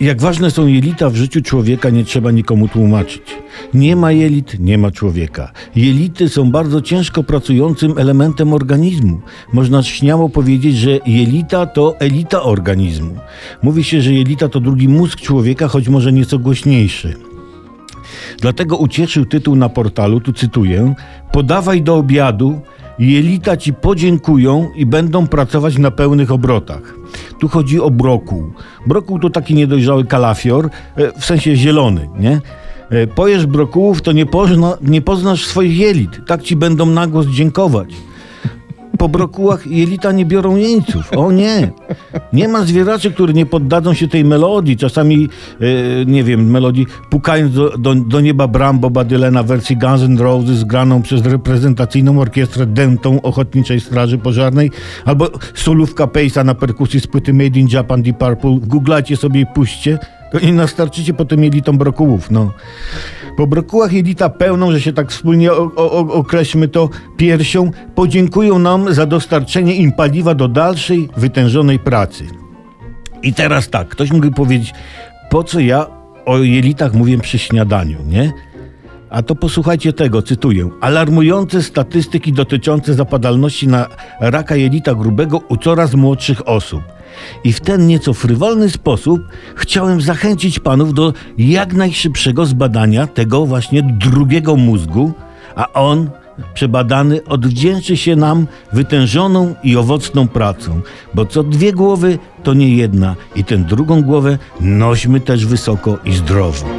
Jak ważne są jelita w życiu człowieka, nie trzeba nikomu tłumaczyć. Nie ma jelit, nie ma człowieka. Jelity są bardzo ciężko pracującym elementem organizmu. Można śmiało powiedzieć, że jelita to elita organizmu. Mówi się, że jelita to drugi mózg człowieka, choć może nieco głośniejszy. Dlatego ucieszył tytuł na portalu, tu cytuję: Podawaj do obiadu, jelita ci podziękują i będą pracować na pełnych obrotach. Tu chodzi o brokuł. Brokuł to taki niedojrzały kalafior, e, w sensie zielony, nie? E, Pojesz brokułów, to nie, pozna, nie poznasz swoich jelit. Tak ci będą na głos dziękować. Po brokułach jelita nie biorą jeńców. O nie. Nie ma zwieraczy, które nie poddadzą się tej melodii. Czasami, e, nie wiem, melodii pukając do, do, do nieba bram Boba Dylena wersji Guns N' Roses graną przez reprezentacyjną orkiestrę dętą Ochotniczej Straży Pożarnej albo solówka Pace'a na perkusji z płyty Made in Japan Deep Purple. Googlajcie sobie i puśćcie. To i nastarczycie potem jelitą brokułów, no. Po brokułach jelita pełną, że się tak wspólnie o, o- określmy to, piersią, podziękują nam za dostarczenie im paliwa do dalszej, wytężonej pracy. I teraz tak, ktoś mógłby powiedzieć, po co ja o jelitach mówię przy śniadaniu, nie? A to posłuchajcie tego, cytuję. Alarmujące statystyki dotyczące zapadalności na raka jelita grubego u coraz młodszych osób. I w ten nieco frywolny sposób chciałem zachęcić panów do jak najszybszego zbadania tego właśnie drugiego mózgu, a on przebadany odwdzięczy się nam wytężoną i owocną pracą, bo co dwie głowy to nie jedna i tę drugą głowę nośmy też wysoko i zdrowo.